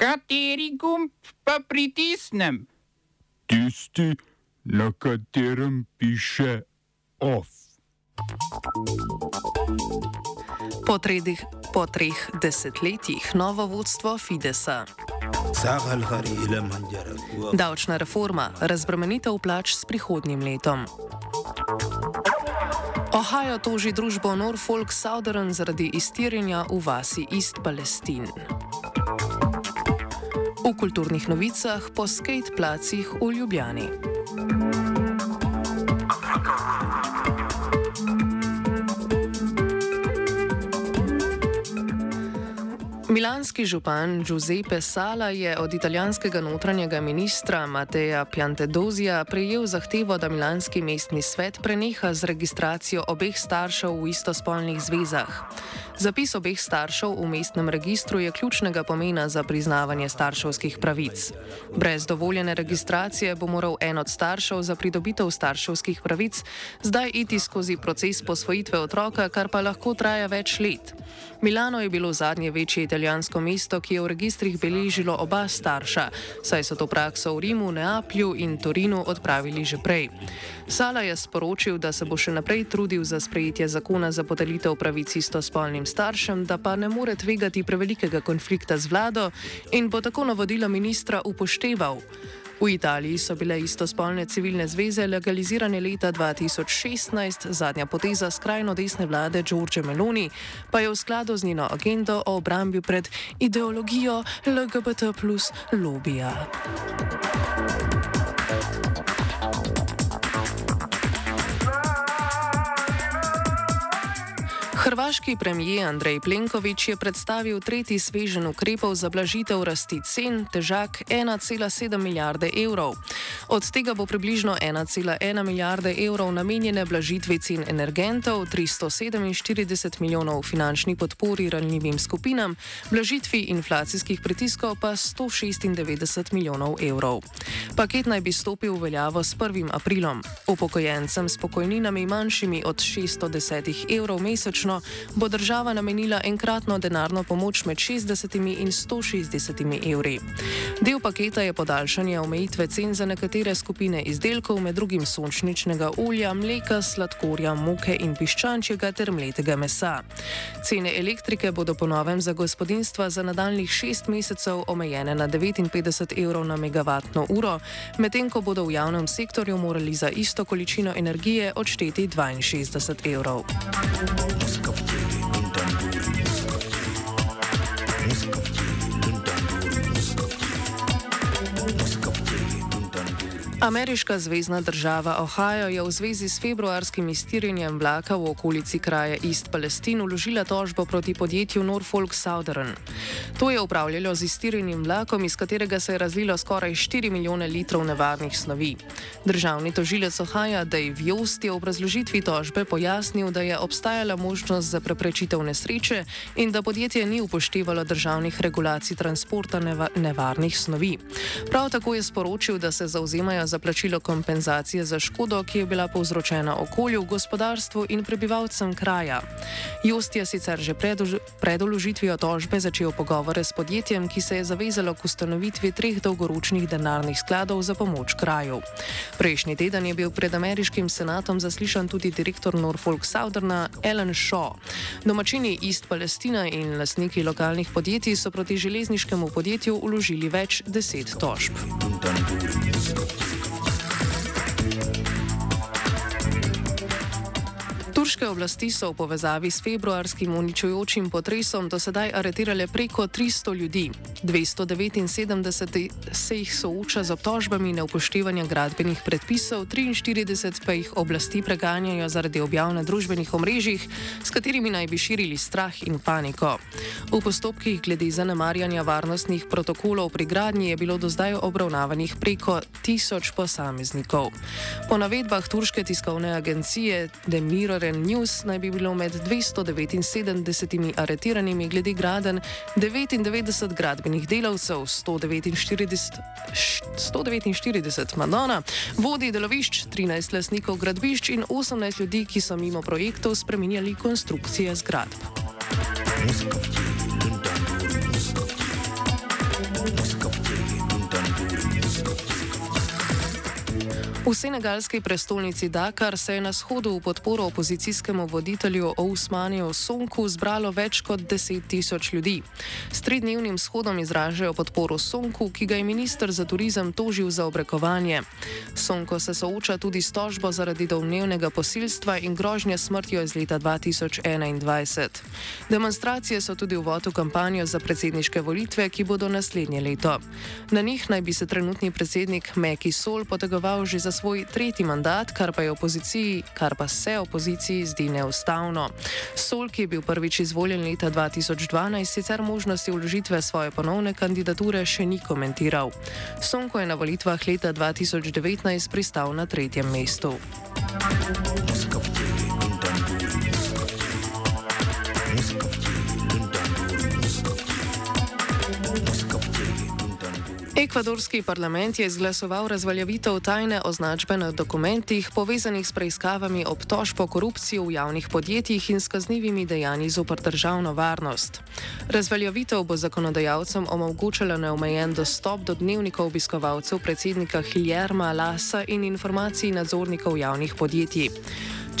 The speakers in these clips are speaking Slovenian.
Kateri gumb pa pritisnem? Tisti, na katerem piše OF. Po, tredih, po treh desetletjih novo vodstvo Fidesa. Davčna reforma, razbremenitev plač s prihodnjim letom. Ohio toži družbo Norfolk Southern zaradi iztirjenja v vasi East Palestine. V kulturnih novicah po skate placih v Ljubljani. Milanski župan Giuseppe Sala je od italijanskega notranjega ministra Mateja Piantedozija prejel zahtevo, da Milanski mestni svet preneha z registracijo obeh staršev v istospolnih zvezah. Zapis obeh staršev v mestnem registru je ključnega pomena za priznavanje starševskih pravic. Brez dovoljene registracije bo moral en od staršev za pridobitev starševskih pravic zdaj iti skozi proces posvojitve otroka, kar pa lahko traja več let. Milano je bilo zadnje večje italijansko mesto, ki je v registrih beležilo oba starša, saj so to prakso v Rimu, Neaplju in Torinu odpravili že prej. Sala je sporočil, da se bo še naprej trudil za sprejetje zakona za podelitev pravic istospolnim staršem, da pa ne more tvegati prevelikega konflikta z vlado in bo tako navodila ministra upošteval. V Italiji so bile istospolne civilne zveze legalizirane leta 2016, zadnja poteza skrajno desne vlade Giorgio Meloni pa je v skladu z njeno agendo o obrambi pred ideologijo LGBT plus lobija. Hrvaški premijer Andrej Plenković je predstavil tretji svežen ukrepov za blažitev rasti cen, težak 1,7 milijarde evrov. Od tega bo približno 1,1 milijarde evrov namenjene blažitvi cen energentov, 347 milijonov finančni podpori ranljivim skupinam, blažitvi inflacijskih pritiskov pa 196 milijonov evrov. Paket naj bi stopil v veljavo s 1. aprilom. Upokojencem s pokojninami manjšimi od 610 evrov mesečno bo država namenila enkratno denarno pomoč med 60 in 160 evri. Del paketa je podaljšanje omejitve cen za nekatere skupine izdelkov, med drugim sončničnega olja, mleka, sladkorja, moke in piščančjega ter mletega mesa. Cene elektrike bodo po novem za gospodinstva za nadaljnih šest mesecev omejene na 59 evrov na megavatno uro, medtem ko bodo v javnem sektorju morali za isto količino energije odšteti 62 evrov. Ameriška zvezdna država Ohio je v zvezi s februarskim iztirjenjem vlaka v okolici kraja East Palestine uložila tožbo proti podjetju Norfolk Southern. To je upravljalo z iztirjenim vlakom, iz katerega se je razlilo skoraj 4 milijone litrov nevarnih snovi. Državni tožilec Ohio Dave Jost je v obrazložitvi tožbe pojasnil, da je obstajala možnost za preprečitev nesreče in da podjetje ni upoštevalo državnih regulacij transporta neva nevarnih snovi. Prav tako je sporočil, da se zauzemajo za plačilo kompenzacije za škodo, ki je bila povzročena okolju, gospodarstvu in prebivalcem kraja. Just je sicer že pred uložitvijo tožbe začel pogovore s podjetjem, ki se je zavezalo k ustanovitvi treh dolgoročnih denarnih skladov za pomoč kraju. Prejšnji teden je bil pred ameriškim senatom zaslišan tudi direktor Norfolk Southerna Alan Shaw. Domačini East Palestina in lasniki lokalnih podjetij so proti železniškemu podjetju uložili več deset tožb. Turške oblasti so v povezavi s februarskim uničujočim potresom do sedaj aretirale preko 300 ljudi. 279 se jih sooča z obtožbami neupoštevanja gradbenih predpisov, 43 pa jih oblasti preganjajo zaradi objav na družbenih omrežjih, s katerimi naj bi širili strah in paniko. V postopkih glede zanemarjanja varnostnih protokolov pri gradnji je bilo do zdaj obravnavanih preko tisoč posameznikov. Po navedbah turške tiskovne agencije The Mirror Foreign News naj bi bilo med 279 aretiranimi glede graden 99 gradbenih delavcev, 149, 149 Madonna, vodi delovišč, 13 lasnikov gradbišč in 18 ljudi, ki so mimo projektov spreminjali konstrukcije zgradb. Thank V senegalski prestolnici Dakar se je na shodu v podporo opozicijskemu voditelju Ousmaniju Sonku zbralo več kot 10 tisoč ljudi. S tridnevnim shodom izražajo podporo Sonku, ki ga je ministr za turizem tožil za obrekovanje. Sonko se sooča tudi s tožbo zaradi domnevnega posilstva in grožnje smrtjo iz leta 2021. Demonstracije so tudi uvod v kampanjo za predsedniške volitve, ki bodo naslednje leto. Na njih naj bi se trenutni predsednik Meki Sol potegoval že za svoj tretji mandat, kar pa, kar pa se opoziciji zdi neustavno. Sol, ki je bil prvič izvoljen leta 2012, sicer možnosti vložitve svoje ponovne kandidature še ni komentiral. Sonko je na volitvah leta 2019 pristal na tretjem mestu. Ekvadorski parlament je izglasoval razveljavitev tajne označbe na dokumentih povezanih s preiskavami obtožb o korupciji v javnih podjetjih in s kaznivimi dejanji zopr državno varnost. Razveljavitev bo zakonodajalcem omogočila neomejen dostop do dnevnikov obiskovalcev predsednika Hiljerma Lasa in informacij nadzornikov javnih podjetij.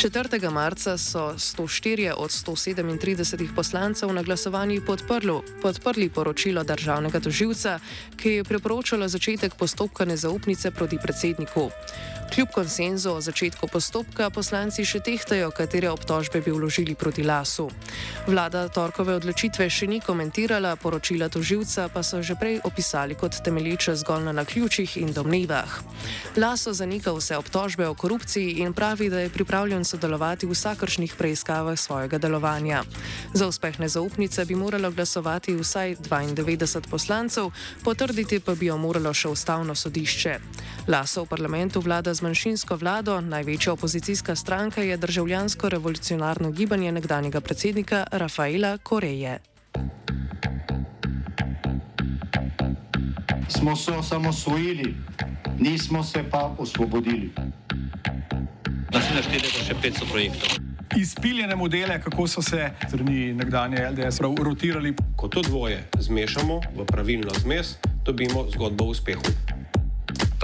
4. marca so 104 od 137 poslancev na glasovanju podprli, podprli poročilo državnega toživca, ki je priporočalo začetek postopka nezaupnice proti predsedniku. Kljub konsenzu o začetku postopka poslanci še tehtajo, katere obtožbe bi vložili proti lasu. Vlada torkove odločitve še ni komentirala, poročila toživca pa so že prej opisali kot temeljiče zgolj na naključjih in domnevah. Laso zanika vse obtožbe o korupciji in pravi, da je pripravljen sodelovati v vsakršnih preiskavah svojega delovanja. Za uspeh nezaupnice bi moralo glasovati vsaj 92 poslancev, potrditi pa bi jo moralo še ustavno sodišče. Laso v parlamentu vlada z manjšinsko vlado, največja opozicijska stranka je državljansko revolucionarno gibanje nekdanjega predsednika Rafaela Koreje. Smo se osamosvojili, nismo se pa osvobodili. Naslednje število je še 500 projektov. Izpiljene modele, kako so se strani nekdanje LDS rotirali. Ko to dvoje zmešamo v pravilno zmes, dobimo zgodbo o uspehu.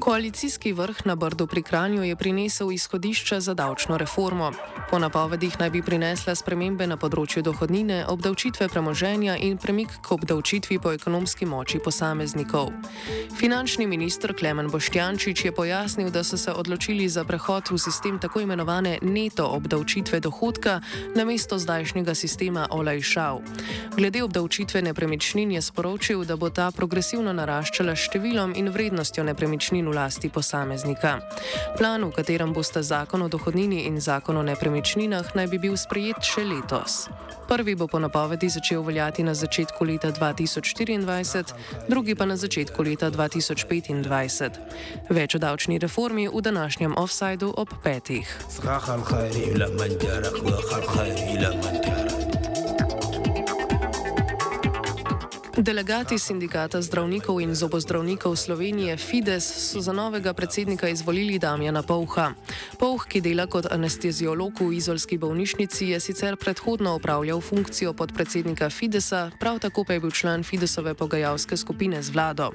Koalicijski vrh na Brdu pri Kranju je prinesel izhodišča za davčno reformo. Po napovedih naj bi prinesla spremembe na področju dohodnine, obdavčitve premoženja in premik k obdavčitvi po ekonomski moči posameznikov. Finančni minister Klemen Boštjančič je pojasnil, da so se odločili za prehod v sistem tako imenovane neto obdavčitve dohodka na mesto zdajšnjega sistema olajšav. Glede obdavčitve nepremičnin je sporočil, da bo ta progresivno naraščala številom in vrednostjo nepremičnin v lasti posameznika. Plan, v katerem bosta zakon o dohodnini in zakon o nepremičninah, naj bi bil sprejet še letos. Prvi bo po napovedi začel veljati na začetku leta 2024, drugi pa na začetku leta 2025. Več o davčni reformi v današnjem offsajdu ob petih. Delegati sindikata zdravnikov in zobozdravnikov Slovenije Fides so za novega predsednika izvolili Damjana Pouha. Pouh, ki dela kot anesteziolog v izolski bolnišnici, je sicer predhodno upravljal funkcijo podpredsednika Fidesa, prav tako pa je bil član Fidesove pogajalske skupine z vlado.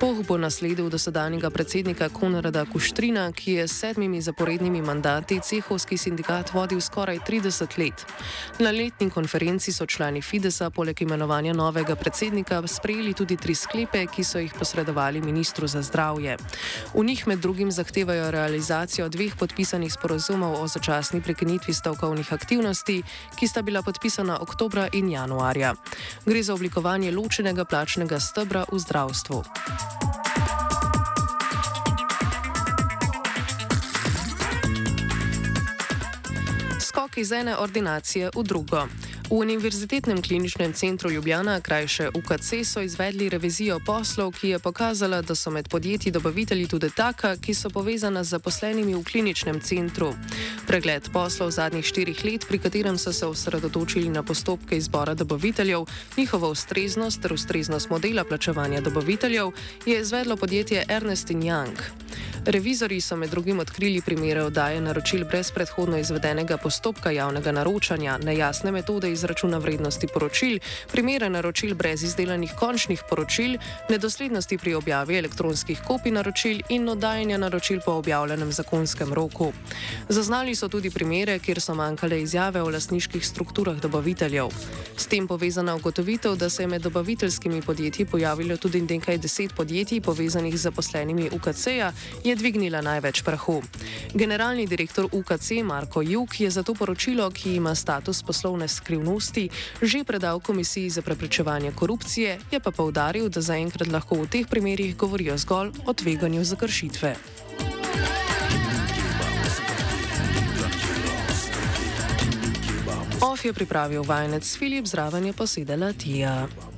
Pouh bo nasledil dosedanjega predsednika Konrada Kuštrina, ki je s sedmimi zaporednimi mandati cehovski sindikat vodil skoraj 30 let. Na letni konferenci so člani Fidesa poleg imenovanja novega predsednika predsednika sprejeli tudi tri sklepe, ki so jih posredovali ministru za zdravje. V njih med drugim zahtevajo realizacijo dveh podpisanih sporozumov o začasni prekinitvi stavkovnih aktivnosti, ki sta bila podpisana oktobra in januarja. Gre za oblikovanje ločenega plačnega stebra v zdravstvu. Skok iz ene ordinacije v drugo. V Univerzitetnem kliničnem centru Ljubljana, krajše UKC, so izvedli revizijo poslov, ki je pokazala, da so med podjetji dobavitelji tudi taka, ki so povezana z zaposlenimi v kliničnem centru. Pregled poslov zadnjih štirih let, pri katerem so se osredotočili na postopke izbora dobaviteljev, njihovo ustreznost ter ustreznost modela plačevanja dobaviteljev, je izvedlo podjetje Ernest Young. Revizori so med drugim odkrili primere oddaje naročil brez predhodno izvedenega postopka javnega naročanja, nejasne metode izračuna vrednosti poročil, primere naročil brez izdelanih končnih poročil, nedoslednosti pri objavi elektronskih kopij naročil in oddajanja naročil po objavljenem zakonskem roku. Zaznali so tudi primere, kjer so manjkale izjave o lasniških strukturah dobaviteljev. S tem povezana ugotovitev, da se je med dobaviteljskimi podjetji pojavilo tudi nekaj deset podjetij povezanih z zaposlenimi UKC-ja, je dvignila največ prahu. Generalni direktor UKC Marko Juk je za to poročilo, ki ima status poslovne skrivnosti, že predal Komisiji za preprečevanje korupcije, je pa povdaril, da zaenkrat lahko v teh primerjih govorijo zgolj o tveganju za kršitve. OF je pripravil vajenec Filip, zraven je posedela Tija.